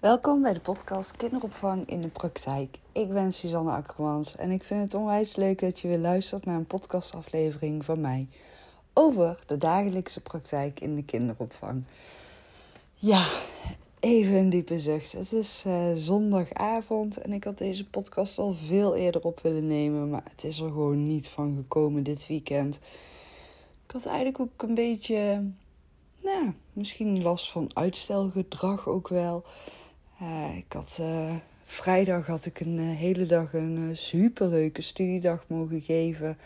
Welkom bij de podcast Kinderopvang in de Praktijk. Ik ben Suzanne Akkermans en ik vind het onwijs leuk dat je weer luistert naar een podcastaflevering van mij over de dagelijkse praktijk in de kinderopvang. Ja, even een diepe zucht. Het is uh, zondagavond en ik had deze podcast al veel eerder op willen nemen, maar het is er gewoon niet van gekomen dit weekend. Ik had eigenlijk ook een beetje, nou, misschien last van uitstelgedrag ook wel. Uh, ik had uh, vrijdag had ik een uh, hele dag een superleuke studiedag mogen geven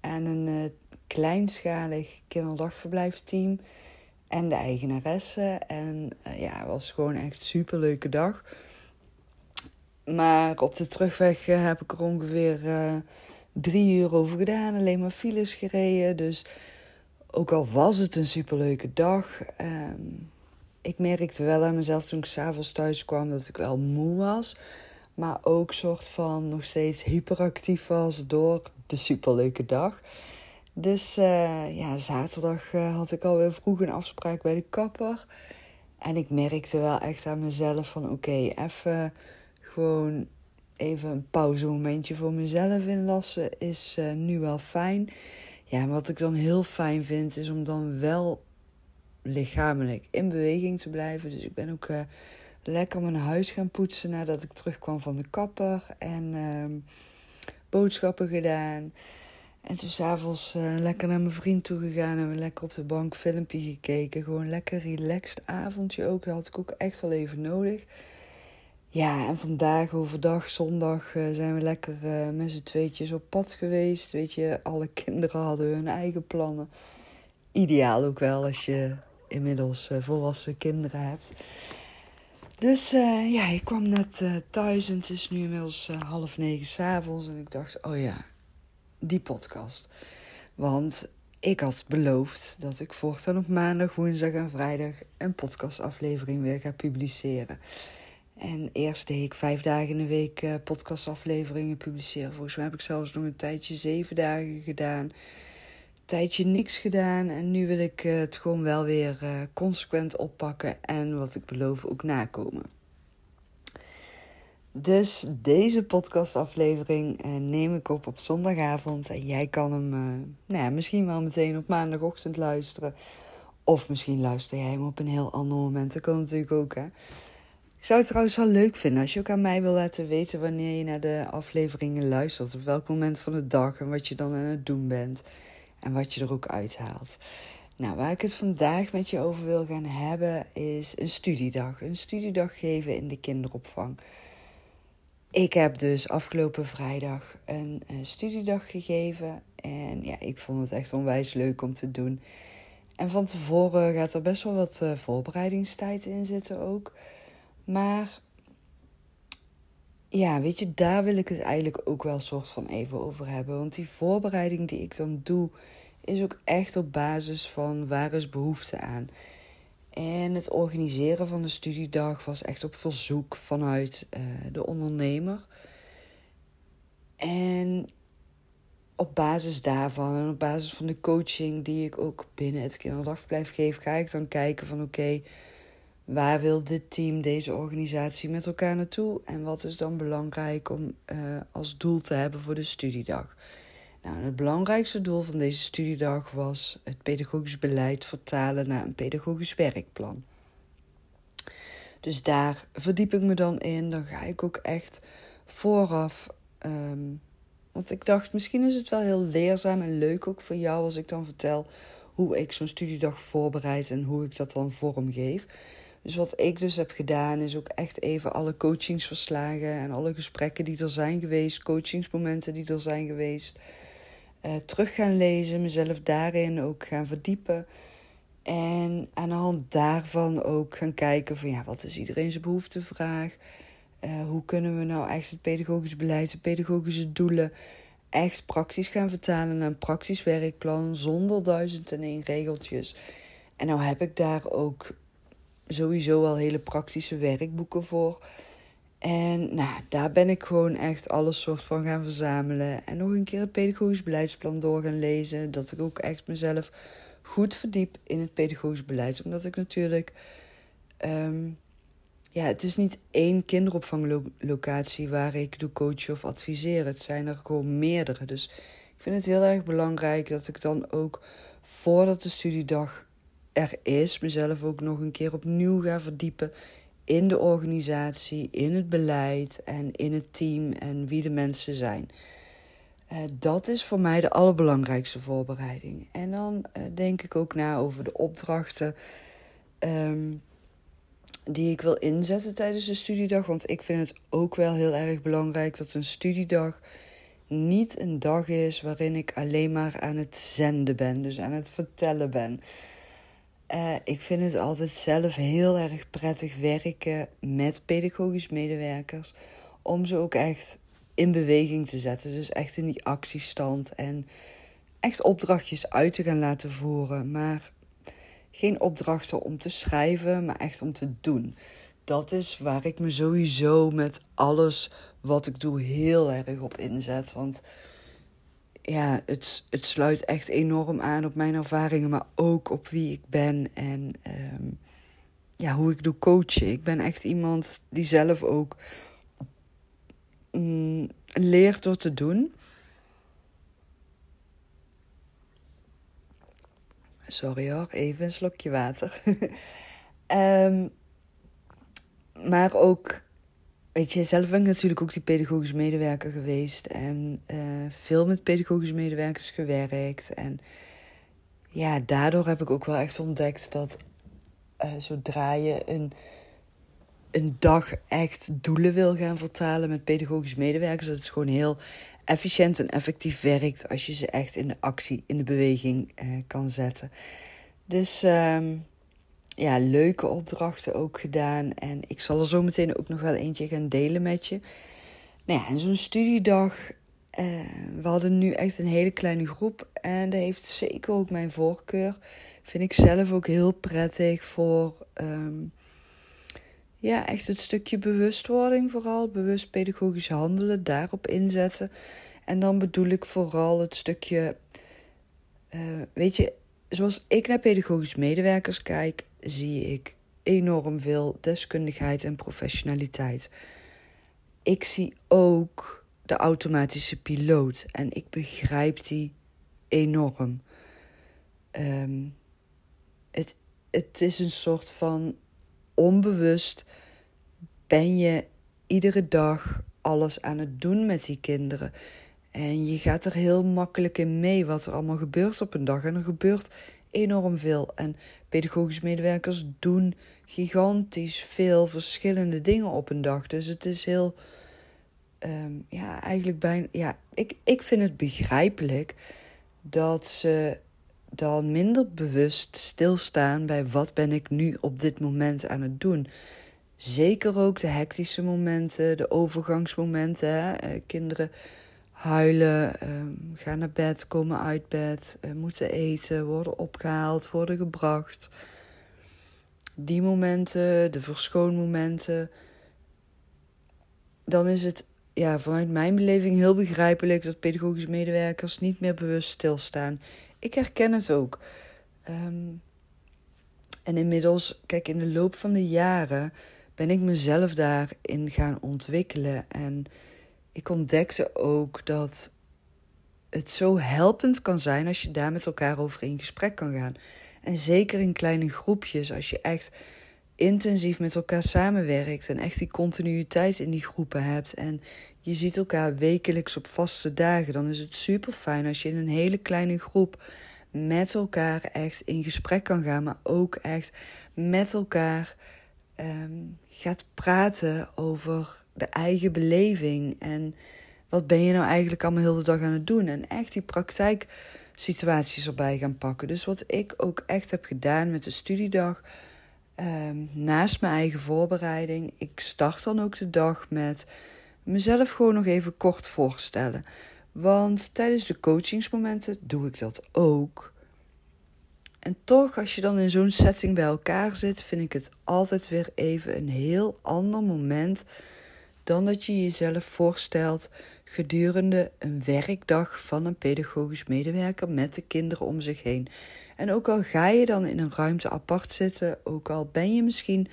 aan een kleinschalig kinderdagverblijfteam en de eigenaresse. En ja, het was gewoon echt superleuke dag. Maar op de terugweg heb ik er ongeveer drie uur over gedaan. Alleen maar files gereden. Dus ook al was het een superleuke dag. Um, ik merkte wel aan mezelf toen ik s'avonds thuis kwam dat ik wel moe was. Maar ook soort van nog steeds hyperactief was door de superleuke dag. Dus uh, ja, zaterdag uh, had ik alweer vroeg een afspraak bij de kapper. En ik merkte wel echt aan mezelf van oké, even gewoon even een pauzemomentje voor mezelf inlassen is uh, nu wel fijn. Ja, wat ik dan heel fijn vind is om dan wel lichamelijk in beweging te blijven. Dus ik ben ook uh, lekker mijn huis gaan poetsen nadat ik terugkwam van de kapper. En uh, boodschappen gedaan. En toen s'avonds uh, lekker naar mijn vriend toe gegaan en we lekker op de bank filmpje gekeken. Gewoon lekker relaxed avondje ook. Dat had ik ook echt wel even nodig. Ja, en vandaag overdag, zondag, uh, zijn we lekker met z'n tweetjes op pad geweest. Weet je, alle kinderen hadden hun eigen plannen. Ideaal ook wel als je inmiddels uh, volwassen kinderen hebt. Dus uh, ja, ik kwam net uh, thuis en het is nu inmiddels half negen s'avonds. En ik dacht, oh ja, die podcast. Want ik had beloofd dat ik voortaan op maandag, woensdag en vrijdag een podcastaflevering weer ga publiceren. En eerst deed ik vijf dagen in de week podcastafleveringen publiceren. Volgens mij heb ik zelfs nog een tijdje zeven dagen gedaan tijdje niks gedaan en nu wil ik eh, het gewoon wel weer uh, consequent oppakken en wat ik beloof ook nakomen. Dus deze podcastaflevering uh, neem ik op op zondagavond en jij kan hem nou ja, misschien wel meteen op maandagochtend luisteren. Of misschien luister jij hem op een heel ander moment. Dat kan natuurlijk ook. Hè? Ik zou het trouwens wel leuk vinden als je ook aan mij wil laten weten wanneer je naar de afleveringen luistert. Op welk moment van de dag en wat je dan aan het doen bent en wat je er ook uithaalt. Nou, waar ik het vandaag met je over wil gaan hebben is een studiedag. Een studiedag geven in de kinderopvang. Ik heb dus afgelopen vrijdag een, een studiedag gegeven. En ja, ik vond het echt onwijs leuk om te doen. En van tevoren gaat er best wel wat uh, voorbereidingstijd in zitten ook. Maar ja, weet je, daar wil ik het eigenlijk ook wel soort van even over hebben. Want die voorbereiding die ik dan doe, is ook echt op basis van waar is behoefte aan. En het organiseren van de studiedag was echt op verzoek vanuit uh, de ondernemer. En op basis daarvan en op basis van de coaching die ik ook binnen het kinderdagverblijf geef, ga ik dan kijken van oké, Waar wil dit team, deze organisatie met elkaar naartoe? En wat is dan belangrijk om uh, als doel te hebben voor de studiedag? Nou, het belangrijkste doel van deze studiedag was het pedagogisch beleid vertalen naar een pedagogisch werkplan. Dus daar verdiep ik me dan in. Dan ga ik ook echt vooraf. Um, want ik dacht, misschien is het wel heel leerzaam en leuk ook voor jou als ik dan vertel hoe ik zo'n studiedag voorbereid en hoe ik dat dan vormgeef. Dus wat ik dus heb gedaan, is ook echt even alle coachingsverslagen en alle gesprekken die er zijn geweest, coachingsmomenten die er zijn geweest, uh, terug gaan lezen, mezelf daarin ook gaan verdiepen. En aan de hand daarvan ook gaan kijken van ja, wat is iedereen zijn behoeftevraag? Uh, hoe kunnen we nou echt het pedagogisch beleid, de pedagogische doelen echt praktisch gaan vertalen naar een praktisch werkplan zonder duizend en één regeltjes. En nou heb ik daar ook sowieso al hele praktische werkboeken voor. En nou, daar ben ik gewoon echt alles soort van gaan verzamelen. En nog een keer het pedagogisch beleidsplan door gaan lezen. Dat ik ook echt mezelf goed verdiep in het pedagogisch beleid. Omdat ik natuurlijk um, ja, het is niet één kinderopvanglocatie waar ik doe coachen of adviseren. Het zijn er gewoon meerdere. Dus ik vind het heel erg belangrijk dat ik dan ook voordat de studiedag er is, mezelf ook nog een keer opnieuw ga verdiepen in de organisatie, in het beleid en in het team en wie de mensen zijn. Uh, dat is voor mij de allerbelangrijkste voorbereiding. En dan uh, denk ik ook na over de opdrachten um, die ik wil inzetten tijdens de studiedag. Want ik vind het ook wel heel erg belangrijk dat een studiedag niet een dag is waarin ik alleen maar aan het zenden ben, dus aan het vertellen ben. Uh, ik vind het altijd zelf heel erg prettig werken met pedagogisch medewerkers. Om ze ook echt in beweging te zetten. Dus echt in die actiestand. En echt opdrachtjes uit te gaan laten voeren. Maar geen opdrachten om te schrijven, maar echt om te doen. Dat is waar ik me sowieso met alles wat ik doe heel erg op inzet. Want ja, het, het sluit echt enorm aan op mijn ervaringen, maar ook op wie ik ben en ehm, ja, hoe ik doe coachen. Ik ben echt iemand die zelf ook mm, leert door te doen. Sorry hoor, even een slokje water. um, maar ook Weet je, zelf ben ik natuurlijk ook die pedagogisch medewerker geweest en uh, veel met pedagogische medewerkers gewerkt. En ja, daardoor heb ik ook wel echt ontdekt dat uh, zodra je een, een dag echt doelen wil gaan vertalen met pedagogisch medewerkers, dat het gewoon heel efficiënt en effectief werkt als je ze echt in de actie, in de beweging uh, kan zetten. Dus. Uh, ja, leuke opdrachten ook gedaan. En ik zal er zo meteen ook nog wel eentje gaan delen met je. Nou ja, en zo'n studiedag. Eh, we hadden nu echt een hele kleine groep. En dat heeft zeker ook mijn voorkeur. Vind ik zelf ook heel prettig voor. Ehm, ja, echt het stukje bewustwording vooral. Bewust pedagogisch handelen, daarop inzetten. En dan bedoel ik vooral het stukje. Uh, weet je, zoals ik naar pedagogisch medewerkers kijk, zie ik enorm veel deskundigheid en professionaliteit. Ik zie ook de automatische piloot en ik begrijp die enorm. Um, het, het is een soort van onbewust ben je iedere dag alles aan het doen met die kinderen. En je gaat er heel makkelijk in mee wat er allemaal gebeurt op een dag. En er gebeurt enorm veel. En pedagogisch medewerkers doen gigantisch veel verschillende dingen op een dag. Dus het is heel. Ehm, ja, eigenlijk bijna. Ja, ik, ik vind het begrijpelijk dat ze dan minder bewust stilstaan bij wat ben ik nu op dit moment aan het doen. Zeker ook de hectische momenten, de overgangsmomenten. Hè? Eh, kinderen huilen, um, gaan naar bed, komen uit bed, uh, moeten eten, worden opgehaald, worden gebracht. Die momenten, de verschoonmomenten. Dan is het ja, vanuit mijn beleving heel begrijpelijk dat pedagogische medewerkers niet meer bewust stilstaan. Ik herken het ook. Um, en inmiddels, kijk, in de loop van de jaren ben ik mezelf daarin gaan ontwikkelen. En ik ontdekte ook dat het zo helpend kan zijn als je daar met elkaar over in gesprek kan gaan. En zeker in kleine groepjes, als je echt intensief met elkaar samenwerkt en echt die continuïteit in die groepen hebt en je ziet elkaar wekelijks op vaste dagen, dan is het super fijn als je in een hele kleine groep met elkaar echt in gesprek kan gaan, maar ook echt met elkaar um, gaat praten over de eigen beleving. En wat ben je nou eigenlijk allemaal heel de dag aan het doen? En echt die praktijksituaties erbij gaan pakken. Dus wat ik ook echt heb gedaan met de studiedag. Um, naast mijn eigen voorbereiding. Ik start dan ook de dag met mezelf gewoon nog even kort voorstellen. Want tijdens de coachingsmomenten doe ik dat ook. En toch, als je dan in zo'n setting bij elkaar zit, vind ik het altijd weer even een heel ander moment dan dat je jezelf voorstelt gedurende een werkdag van een pedagogisch medewerker met de kinderen om zich heen. En ook al ga je dan in een ruimte apart zitten, ook al ben je misschien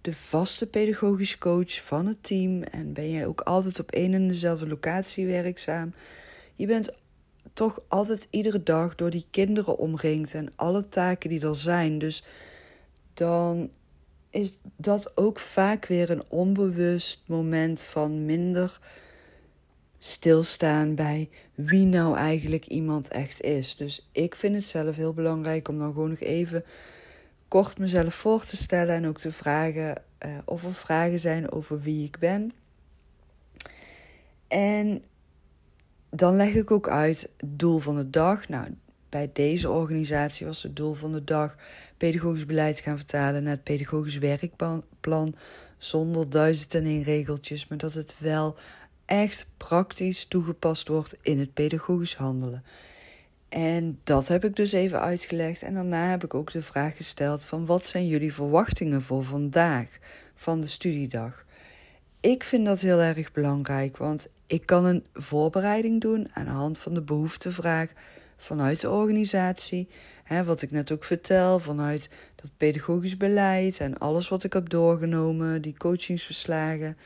de vaste pedagogisch coach van het team en ben jij ook altijd op één en dezelfde locatie werkzaam, je bent toch altijd iedere dag door die kinderen omringd en alle taken die er zijn. Dus dan is dat ook vaak weer een onbewust moment van minder stilstaan bij wie nou eigenlijk iemand echt is. Dus ik vind het zelf heel belangrijk om dan gewoon nog even kort mezelf voor te stellen en ook te vragen uh, of er vragen zijn over wie ik ben. En dan leg ik ook uit het doel van de dag. Nou, bij deze organisatie was het doel van de dag pedagogisch beleid gaan vertalen naar het pedagogisch werkplan. Zonder duizend en één regeltjes, maar dat het wel echt praktisch toegepast wordt in het pedagogisch handelen. En dat heb ik dus even uitgelegd. En daarna heb ik ook de vraag gesteld van wat zijn jullie verwachtingen voor vandaag van de studiedag? Ik vind dat heel erg belangrijk, want ik kan een voorbereiding doen aan de hand van de behoeftevraag vanuit de organisatie. Hè, wat ik net ook vertel, vanuit dat pedagogisch beleid en alles wat ik heb doorgenomen, die coachingsverslagen.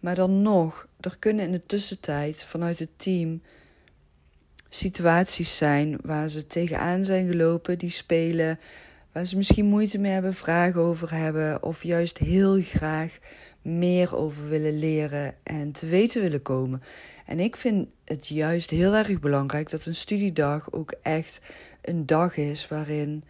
Maar dan nog, er kunnen in de tussentijd vanuit het team situaties zijn waar ze tegenaan zijn gelopen, die spelen, waar ze misschien moeite mee hebben, vragen over hebben, of juist heel graag meer over willen leren en te weten willen komen. En ik vind het juist heel erg belangrijk dat een studiedag ook echt een dag is waarin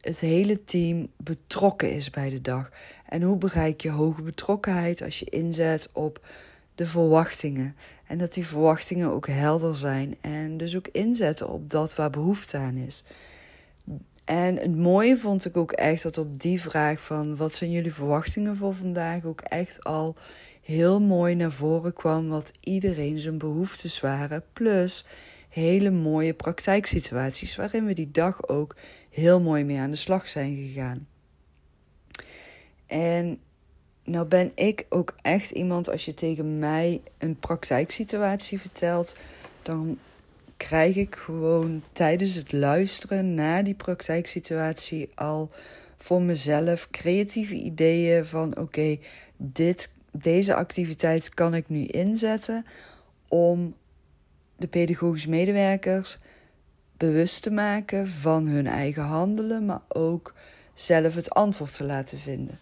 het hele team betrokken is bij de dag. En hoe bereik je hoge betrokkenheid als je inzet op de verwachtingen? En dat die verwachtingen ook helder zijn en dus ook inzetten op dat waar behoefte aan is. En het mooie vond ik ook echt dat op die vraag van wat zijn jullie verwachtingen voor vandaag ook echt al heel mooi naar voren kwam wat iedereen zijn behoeftes waren. Plus hele mooie praktijksituaties waarin we die dag ook heel mooi mee aan de slag zijn gegaan. En nou ben ik ook echt iemand, als je tegen mij een praktijksituatie vertelt, dan krijg ik gewoon tijdens het luisteren naar die praktijksituatie al voor mezelf creatieve ideeën van oké, dit deze activiteit kan ik nu inzetten om de pedagogische medewerkers bewust te maken van hun eigen handelen, maar ook zelf het antwoord te laten vinden.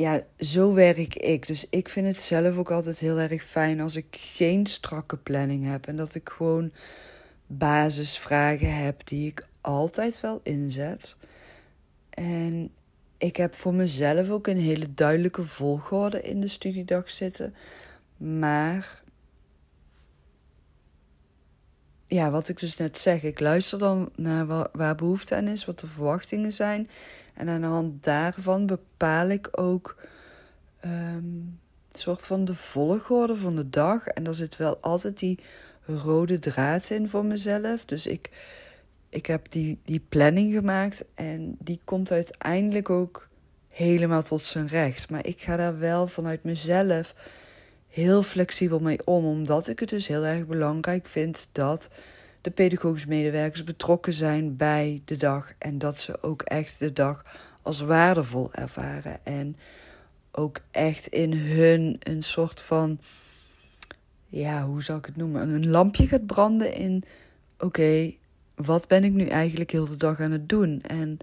Ja, zo werk ik. Dus ik vind het zelf ook altijd heel erg fijn als ik geen strakke planning heb en dat ik gewoon basisvragen heb die ik altijd wel inzet. En ik heb voor mezelf ook een hele duidelijke volgorde in de studiedag zitten. Maar ja, wat ik dus net zeg, ik luister dan naar waar behoefte aan is, wat de verwachtingen zijn. En aan de hand daarvan bepaal ik ook um, een soort van de volgorde van de dag. En daar zit wel altijd die rode draad in voor mezelf. Dus ik ik heb die, die planning gemaakt en die komt uiteindelijk ook helemaal tot zijn recht. Maar ik ga daar wel vanuit mezelf heel flexibel mee om, omdat ik het dus heel erg belangrijk vind dat de pedagogische medewerkers betrokken zijn bij de dag en dat ze ook echt de dag als waardevol ervaren en ook echt in hun een soort van ja, hoe zou ik het noemen? Een lampje gaat branden in oké, wat ben ik nu eigenlijk heel de dag aan het doen? En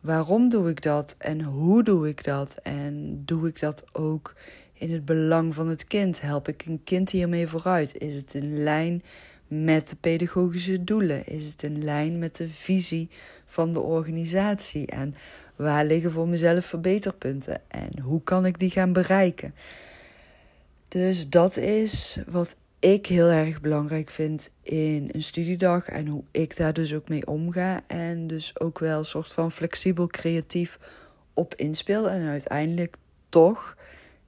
waarom doe ik dat? En hoe doe ik dat? En doe ik dat ook in het belang van het kind? Help ik een kind hiermee vooruit? Is het in lijn met de pedagogische doelen? Is het in lijn met de visie van de organisatie? En waar liggen voor mezelf verbeterpunten? En hoe kan ik die gaan bereiken? Dus dat is wat ik heel erg belangrijk vind in een studiedag en hoe ik daar dus ook mee omga. En dus ook wel een soort van flexibel creatief op inspeel en uiteindelijk toch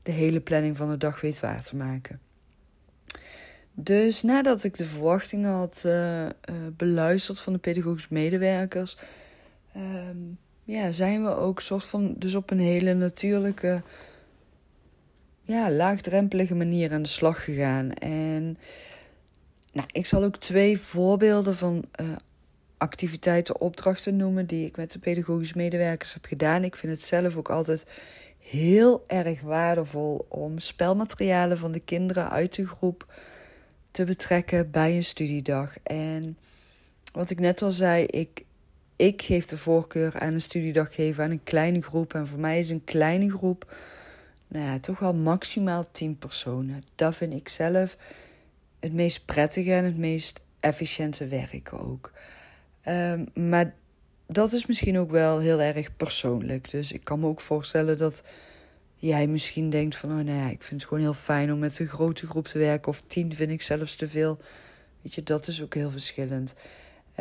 de hele planning van de dag weet waar te maken. Dus nadat ik de verwachtingen had uh, uh, beluisterd van de pedagogische medewerkers, um, ja, zijn we ook soort van dus op een hele natuurlijke ja, laagdrempelige manier aan de slag gegaan. En nou, ik zal ook twee voorbeelden van uh, activiteiten, opdrachten noemen die ik met de pedagogische medewerkers heb gedaan. Ik vind het zelf ook altijd heel erg waardevol om spelmaterialen van de kinderen uit de groep te betrekken bij een studiedag. En wat ik net al zei, ik, ik geef de voorkeur aan een studiedag geven aan een kleine groep. En voor mij is een kleine groep nou ja, toch wel maximaal 10 personen. Dat vind ik zelf het meest prettige en het meest efficiënte werk ook. Um, maar dat is misschien ook wel heel erg persoonlijk. Dus ik kan me ook voorstellen dat jij misschien denkt van... oh nou ja, ik vind het gewoon heel fijn om met een grote groep te werken... of tien vind ik zelfs te veel. Weet je, dat is ook heel verschillend.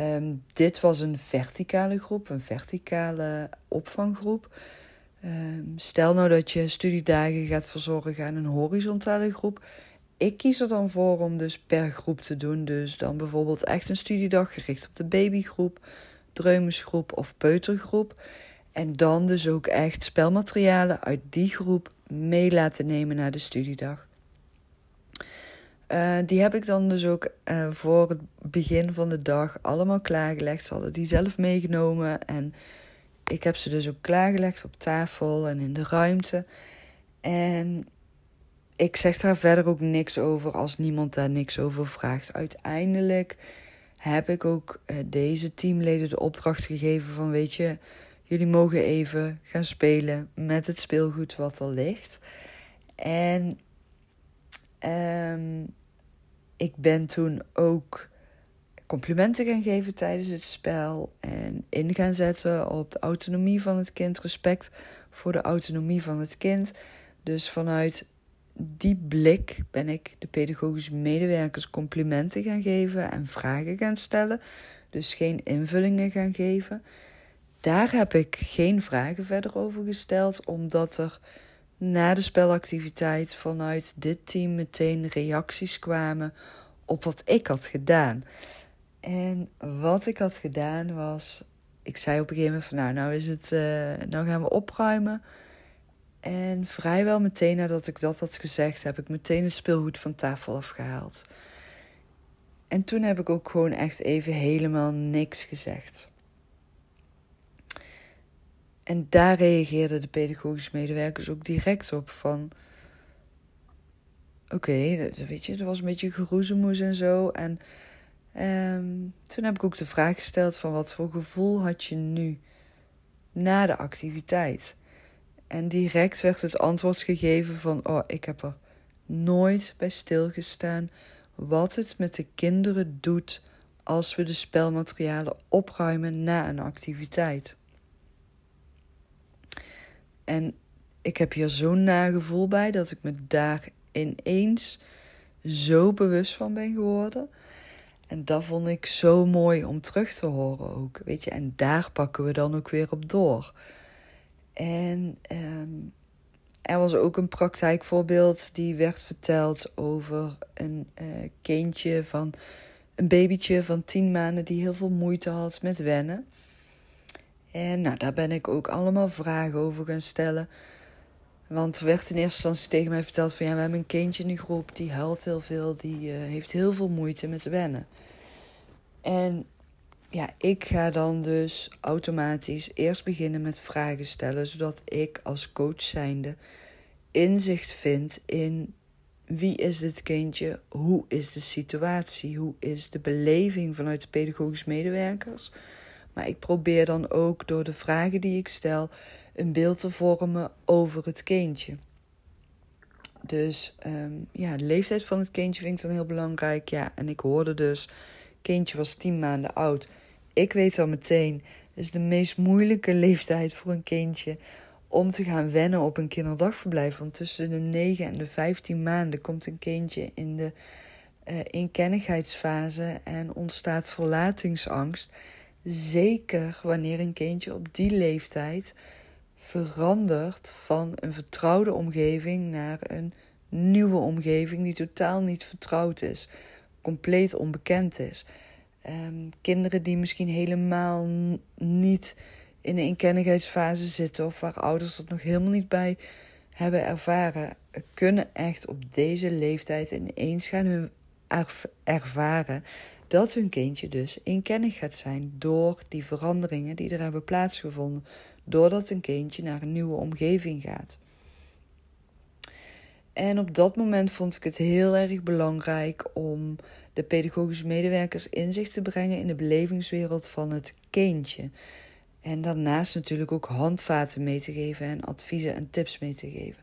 Um, dit was een verticale groep, een verticale opvanggroep. Um, stel nou dat je studiedagen gaat verzorgen aan een horizontale groep. Ik kies er dan voor om dus per groep te doen. Dus dan bijvoorbeeld echt een studiedag gericht op de babygroep, dreumesgroep of peutergroep. En dan dus ook echt spelmaterialen uit die groep mee laten nemen naar de studiedag. Uh, die heb ik dan dus ook uh, voor het begin van de dag allemaal klaargelegd. Ze hadden die zelf meegenomen en ik heb ze dus ook klaargelegd op tafel en in de ruimte. En ik zeg daar verder ook niks over als niemand daar niks over vraagt. Uiteindelijk heb ik ook uh, deze teamleden de opdracht gegeven van weet je, jullie mogen even gaan spelen met het speelgoed wat er ligt. En um, ik ben toen ook complimenten gaan geven tijdens het spel en in gaan zetten op de autonomie van het kind, respect voor de autonomie van het kind. Dus vanuit die blik ben ik de pedagogische medewerkers complimenten gaan geven en vragen gaan stellen. Dus geen invullingen gaan geven. Daar heb ik geen vragen verder over gesteld, omdat er na de spelactiviteit vanuit dit team meteen reacties kwamen op wat ik had gedaan. En wat ik had gedaan was, ik zei op een gegeven moment van nou, nou is het, uh, nou gaan we opruimen. En vrijwel meteen nadat ik dat had gezegd, heb ik meteen het speelgoed van tafel afgehaald. En toen heb ik ook gewoon echt even helemaal niks gezegd. En daar reageerden de pedagogische medewerkers ook direct op van... Oké, weet je, er was een beetje geroezemoes en zo. En um, toen heb ik ook de vraag gesteld van wat voor gevoel had je nu na de activiteit? En direct werd het antwoord gegeven van oh, ik heb er nooit bij stilgestaan wat het met de kinderen doet als we de spelmaterialen opruimen na een activiteit. En ik heb hier zo'n nagevoel bij dat ik me daar ineens zo bewust van ben geworden. En dat vond ik zo mooi om terug te horen ook. Weet je, en daar pakken we dan ook weer op door. En um, er was ook een praktijkvoorbeeld die werd verteld over een uh, kindje van een babytje van tien maanden die heel veel moeite had met wennen. En nou, daar ben ik ook allemaal vragen over gaan stellen. Want er werd in eerste instantie tegen mij verteld van ja, we hebben een kindje in de groep die huilt heel veel, die uh, heeft heel veel moeite met wennen. En ja, ik ga dan dus automatisch eerst beginnen met vragen stellen, zodat ik als coach zijnde inzicht vind in wie is dit kindje, hoe is de situatie, hoe is de beleving vanuit de pedagogische medewerkers. Maar ik probeer dan ook door de vragen die ik stel een beeld te vormen over het kindje. Dus um, ja, de leeftijd van het kindje vind ik dan heel belangrijk. Ja, en ik hoorde dus, kindje was tien maanden oud. Ik weet al meteen, het is de meest moeilijke leeftijd voor een kindje om te gaan wennen op een kinderdagverblijf. Want tussen de 9 en de 15 maanden komt een kindje in de uh, inkennigheidsfase en ontstaat verlatingsangst. Zeker wanneer een kindje op die leeftijd verandert van een vertrouwde omgeving naar een nieuwe omgeving die totaal niet vertrouwd is, compleet onbekend is. Um, kinderen die misschien helemaal niet in de inkennigheidsfase zitten of waar ouders er nog helemaal niet bij hebben ervaren, kunnen echt op deze leeftijd ineens gaan hun ervaren dat hun kindje dus inkennig gaat zijn door die veranderingen die er hebben plaatsgevonden, doordat een kindje naar een nieuwe omgeving gaat. En op dat moment vond ik het heel erg belangrijk om de pedagogische medewerkers inzicht te brengen in de belevingswereld van het kindje. En daarnaast natuurlijk ook handvaten mee te geven en adviezen en tips mee te geven.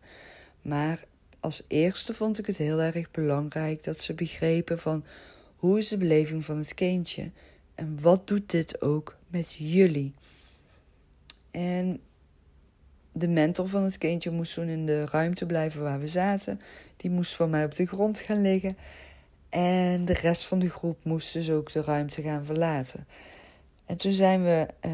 Maar als eerste vond ik het heel erg belangrijk dat ze begrepen van hoe is de beleving van het kindje en wat doet dit ook met jullie. En de mentor van het kindje moest toen in de ruimte blijven waar we zaten. Die moest van mij op de grond gaan liggen. En de rest van de groep moest dus ook de ruimte gaan verlaten. En toen zijn we uh,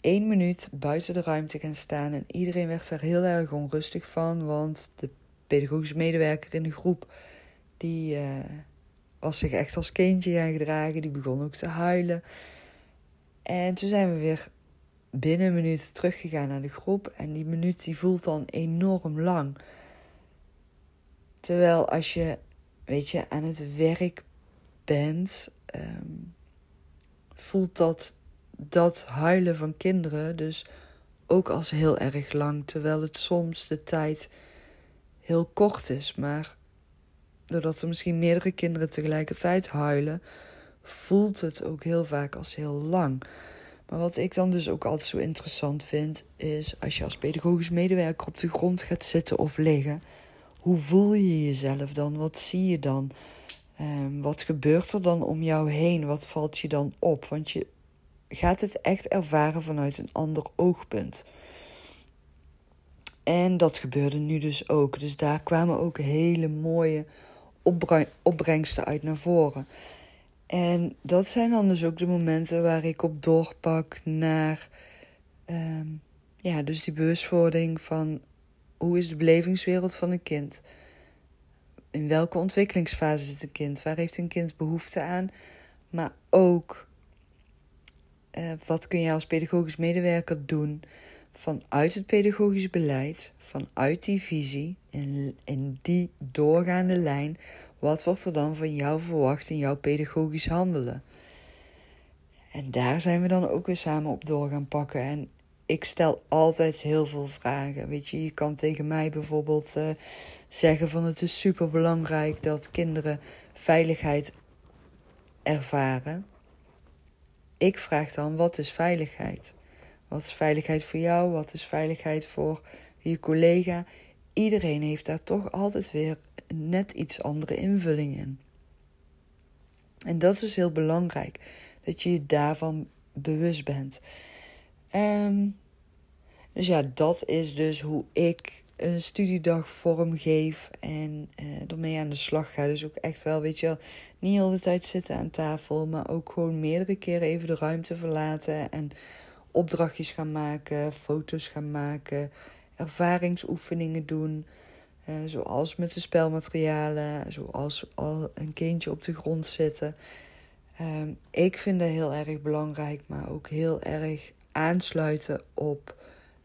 één minuut buiten de ruimte gaan staan. En iedereen werd er heel erg onrustig van. Want de pedagogische medewerker in de groep, die uh, was zich echt als kindje gaan gedragen. Die begon ook te huilen. En toen zijn we weer binnen een minuut teruggegaan naar de groep. En die minuut die voelt dan enorm lang. Terwijl als je, weet je, aan het werk bent, um, voelt dat, dat huilen van kinderen dus ook als heel erg lang. Terwijl het soms de tijd heel kort is. Maar doordat er misschien meerdere kinderen tegelijkertijd huilen, voelt het ook heel vaak als heel lang. Maar wat ik dan dus ook altijd zo interessant vind, is als je als pedagogisch medewerker op de grond gaat zitten of liggen, hoe voel je jezelf dan? Wat zie je dan? Um, wat gebeurt er dan om jou heen? Wat valt je dan op? Want je gaat het echt ervaren vanuit een ander oogpunt. En dat gebeurde nu dus ook. Dus daar kwamen ook hele mooie opbrengsten uit naar voren. En dat zijn dan dus ook de momenten waar ik op doorpak naar, ehm, ja, dus die bewustwording van hoe is de belevingswereld van een kind? In welke ontwikkelingsfase zit een kind? Waar heeft een kind behoefte aan? Maar ook, uh, wat kun je als pedagogisch medewerker doen vanuit het pedagogisch beleid, vanuit die visie, in die doorgaande lijn wat wordt er dan van jou verwacht in jouw pedagogisch handelen? En daar zijn we dan ook weer samen op door gaan pakken. En ik stel altijd heel veel vragen. Weet je, je kan tegen mij bijvoorbeeld uh, zeggen van het is super belangrijk dat kinderen veiligheid ervaren. Ik vraag dan wat is veiligheid? Wat is veiligheid voor jou? Wat is veiligheid voor je collega? Iedereen heeft daar toch altijd weer net iets andere invulling in. En dat is heel belangrijk, dat je je daarvan bewust bent. Um, dus ja, dat is dus hoe ik een studiedag vormgeef en uh, ermee aan de slag ga. Dus ook echt wel, weet je wel, niet al de tijd zitten aan tafel, maar ook gewoon meerdere keren even de ruimte verlaten en opdrachtjes gaan maken, foto's gaan maken, ervaringsoefeningen doen. Uh, zoals met de spelmaterialen, zoals al een kindje op de grond zitten. Um, ik vind dat heel erg belangrijk, maar ook heel erg aansluiten op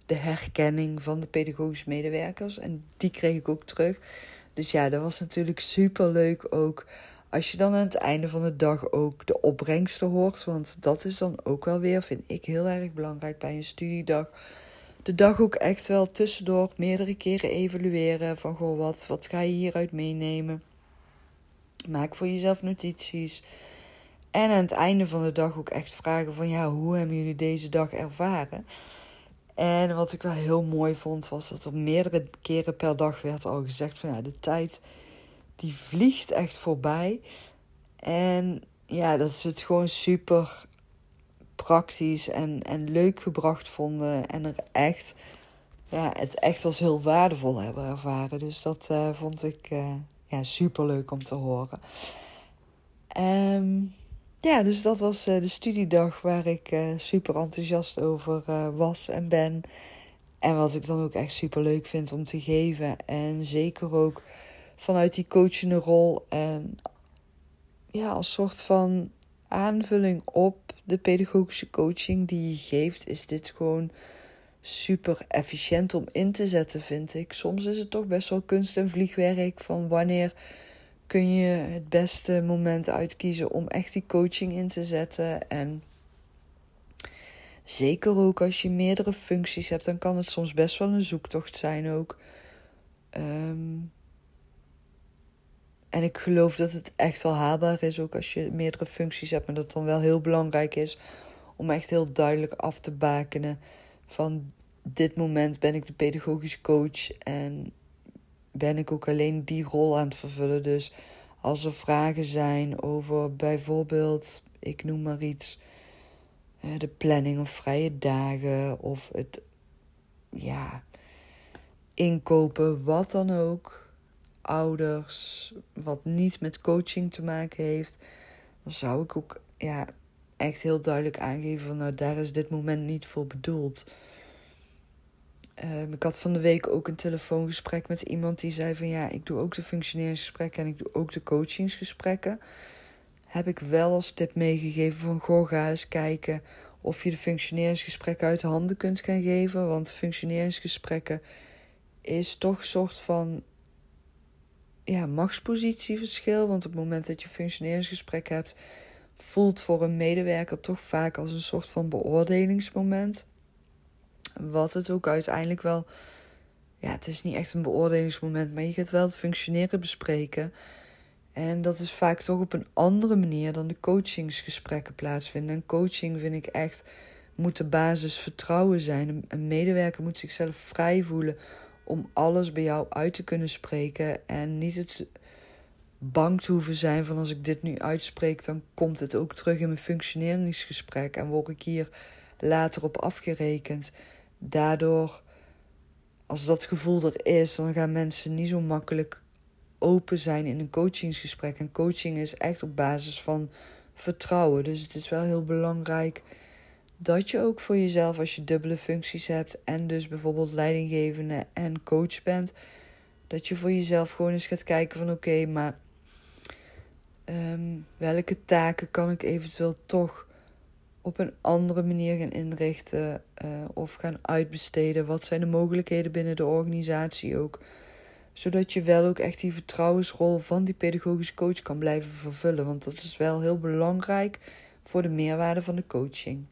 de herkenning van de pedagogische medewerkers. En die kreeg ik ook terug. Dus ja, dat was natuurlijk super leuk ook. Als je dan aan het einde van de dag ook de opbrengsten hoort. Want dat is dan ook wel weer, vind ik heel erg belangrijk bij een studiedag de dag ook echt wel tussendoor meerdere keren evalueren. Van goh, wat, wat ga je hieruit meenemen? Maak voor jezelf notities. En aan het einde van de dag ook echt vragen van ja, hoe hebben jullie deze dag ervaren? En wat ik wel heel mooi vond, was dat er meerdere keren per dag werd al gezegd van ja, de tijd die vliegt echt voorbij. En ja, dat ze het gewoon super praktisch en, en leuk gebracht vonden. En er echt, ja, het echt als heel waardevol hebben ervaren. Dus dat uh, vond ik uh, ja, super leuk om te horen. Um, ja, dus dat was uh, de studiedag waar ik super enthousiast over was en ben. En wat ik dan ook echt super leuk vind om te geven. En zeker ook vanuit die coachende rol. En ja, als soort van aanvulling op de pedagogische coaching die je geeft, is dit gewoon super efficiënt om in te zetten, vind ik. Soms is het toch best wel kunst en vliegwerk van wanneer kun je het beste moment uitkiezen om echt die coaching in te zetten. En zeker ook als je meerdere functies hebt, dan kan het soms best wel een zoektocht zijn ook. Ehm, en ik geloof dat het echt wel haalbaar is, ook als je meerdere functies hebt, maar dat het dan wel heel belangrijk is om echt heel duidelijk af te bakenen van dit moment ben ik de pedagogisch coach en ben ik ook alleen die rol aan het vervullen. Dus als er vragen zijn over bijvoorbeeld, ik noem maar iets, eh, de planning of vrije dagen of het ja, inkopen, wat dan ook, ouders, wat niet met coaching te maken heeft, dan zou ik ook ja, echt heel duidelijk aangeven van nou daar is dit moment niet voor bedoeld. Um, ik had van de week ook een telefoongesprek met iemand die zei van ja, ik doe ook de functioneringsgesprekken en ik doe ook de coachingsgesprekken. Heb ik wel als tip meegegeven van goh, ga eens kijken of je de functioneringsgesprekken uit de handen kunt gaan geven. Want functioneringsgesprekken is toch een soort van ja, machtspositieverschil. Want op het moment dat je functioneringsgesprek hebt, voelt voor een medewerker toch vaak als een soort van beoordelingsmoment. Wat het ook uiteindelijk wel. Ja, het is niet echt een beoordelingsmoment, maar je gaat wel het functioneren bespreken. En dat is vaak toch op een andere manier dan de coachingsgesprekken plaatsvinden. En coaching vind ik echt moet de basis vertrouwen zijn. Een medewerker moet zichzelf vrij voelen om alles bij jou uit te kunnen spreken. En niet het bang te hoeven zijn van als ik dit nu uitspreek, dan komt het ook terug in mijn functioneringsgesprek en word ik hier later op afgerekend. Daardoor, als dat gevoel er is, dan gaan mensen niet zo makkelijk open zijn in een coachingsgesprek. En coaching is echt op basis van vertrouwen. Dus het is wel heel belangrijk dat je ook voor jezelf, als je dubbele functies hebt en dus bijvoorbeeld leidinggevende en coach bent, dat je voor jezelf gewoon eens gaat kijken van oké, maar um, welke taken kan ik eventueel toch op een andere manier gaan inrichten uh, of gaan uitbesteden? Wat zijn de mogelijkheden binnen de organisatie ook? Zodat je wel ook echt die vertrouwensrol van die pedagogische coach kan blijven vervullen. Want dat is wel heel belangrijk voor de meerwaarde van de coaching.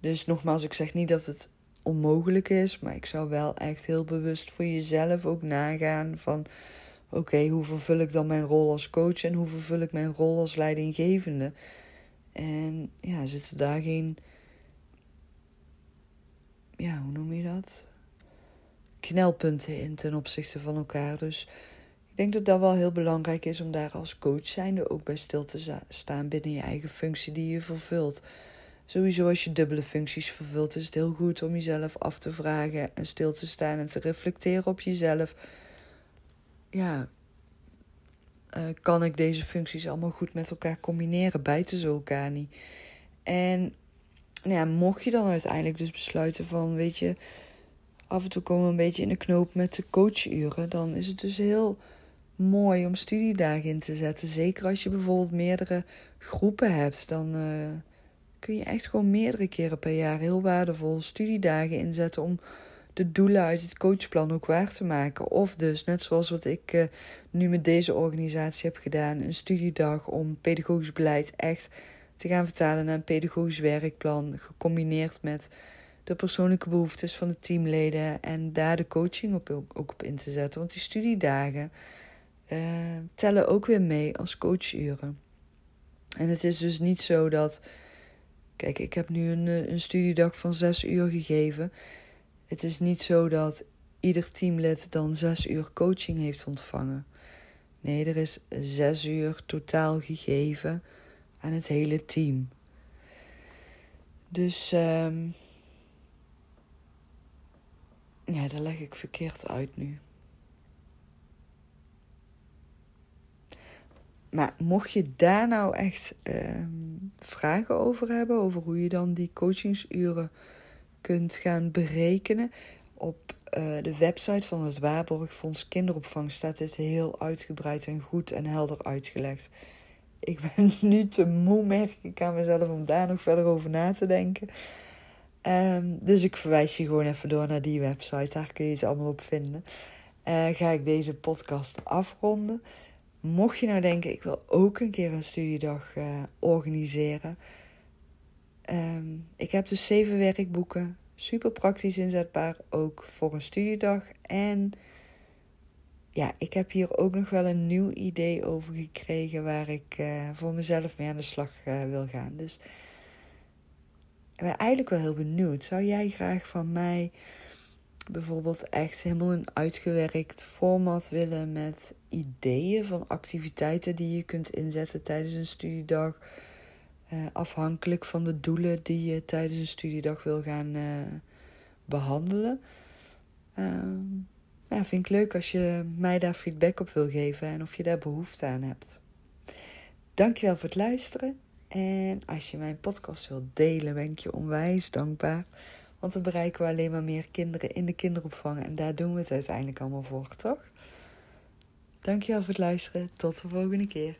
Dus nogmaals, ik zeg niet dat het onmogelijk is, maar ik zou wel echt heel bewust voor jezelf ook nagaan van oké, hoe vervul ik dan mijn rol als coach en hoe vervul ik mijn rol als leidinggevende? En ja, zitten daar geen, ja, hoe noem je dat? Knelpunten in ten opzichte van elkaar. Dus ik denk dat dat wel heel belangrijk is om daar als coach zijnde ook bij stil te staan binnen je eigen functie die je vervult. Sowieso als je dubbele functies vervult, is het heel goed om jezelf af te vragen en stil te staan en te reflecteren op jezelf ja, uh, kan ik deze functies allemaal goed met elkaar combineren? Bijten ze elkaar niet? En nou ja, mocht je dan uiteindelijk dus besluiten van, weet je, af en toe komen we een beetje in de knoop met de coachuren, dan is het dus heel mooi om studiedagen in te zetten. Zeker als je bijvoorbeeld meerdere groepen hebt, dan uh, kun je echt gewoon meerdere keren per jaar heel waardevol studiedagen inzetten om de doelen uit het coachplan ook waar te maken. Of dus, net zoals wat ik uh, nu met deze organisatie heb gedaan, een studiedag om pedagogisch beleid echt te gaan vertalen naar een pedagogisch werkplan, gecombineerd met de persoonlijke behoeftes van de teamleden en daar de coaching op, ook op in te zetten. Want die studiedagen uh, tellen ook weer mee als coachuren. En het is dus niet zo dat. Kijk, ik heb nu een, eh, een studiedag van zes uur gegeven. Het is niet zo dat ieder teamlid dan zes uur coaching heeft ontvangen. Nee, er is zes uur totaal gegeven aan het hele team. Dus um, ja, dat leg ik verkeerd uit nu. Maar mocht je daar nou echt uh, vragen over hebben, over hoe je dan die coachingsuren kunt gaan berekenen. Op uh, de website van het Waarborgfonds Kinderopvang staat dit heel uitgebreid en goed en helder uitgelegd. Ik ben nu te moe, merk ik aan mezelf, om daar nog verder over na te denken. Ehm, dus ik verwijs je gewoon even door naar die website. Daar kun je het allemaal op vinden. Uh, ga ik deze podcast afronden. Mocht je nou denken, ik wil ook een keer een studiedag uh, organiseren. Um, ik heb dus zeven werkboeken. Super praktisch inzetbaar, ook voor een studiedag. En ja, ik heb hier ook nog wel een nieuw idee over gekregen waar ik uh, voor mezelf mee aan de slag uh, wil gaan. Dus ik ben eigenlijk wel heel benieuwd. Zou jij graag van mij bijvoorbeeld echt helemaal een uitgewerkt format willen met ideeën van activiteiten die je kunt inzetten tijdens een studiedag? Uh, afhankelijk van de doelen die je tijdens een studiedag wil gaan behandelen. Ehm, ja, vind ik leuk als je mij daar feedback op wil geven en of je daar behoefte aan hebt. Dankjewel voor het luisteren. En als je mijn podcast wilt delen, ben ik je onwijs dankbaar. Want dan bereiken we alleen maar meer kinderen in de kinderopvang. En daar doen we het uiteindelijk allemaal voor, toch? Dankjewel voor het luisteren. Tot de volgende keer.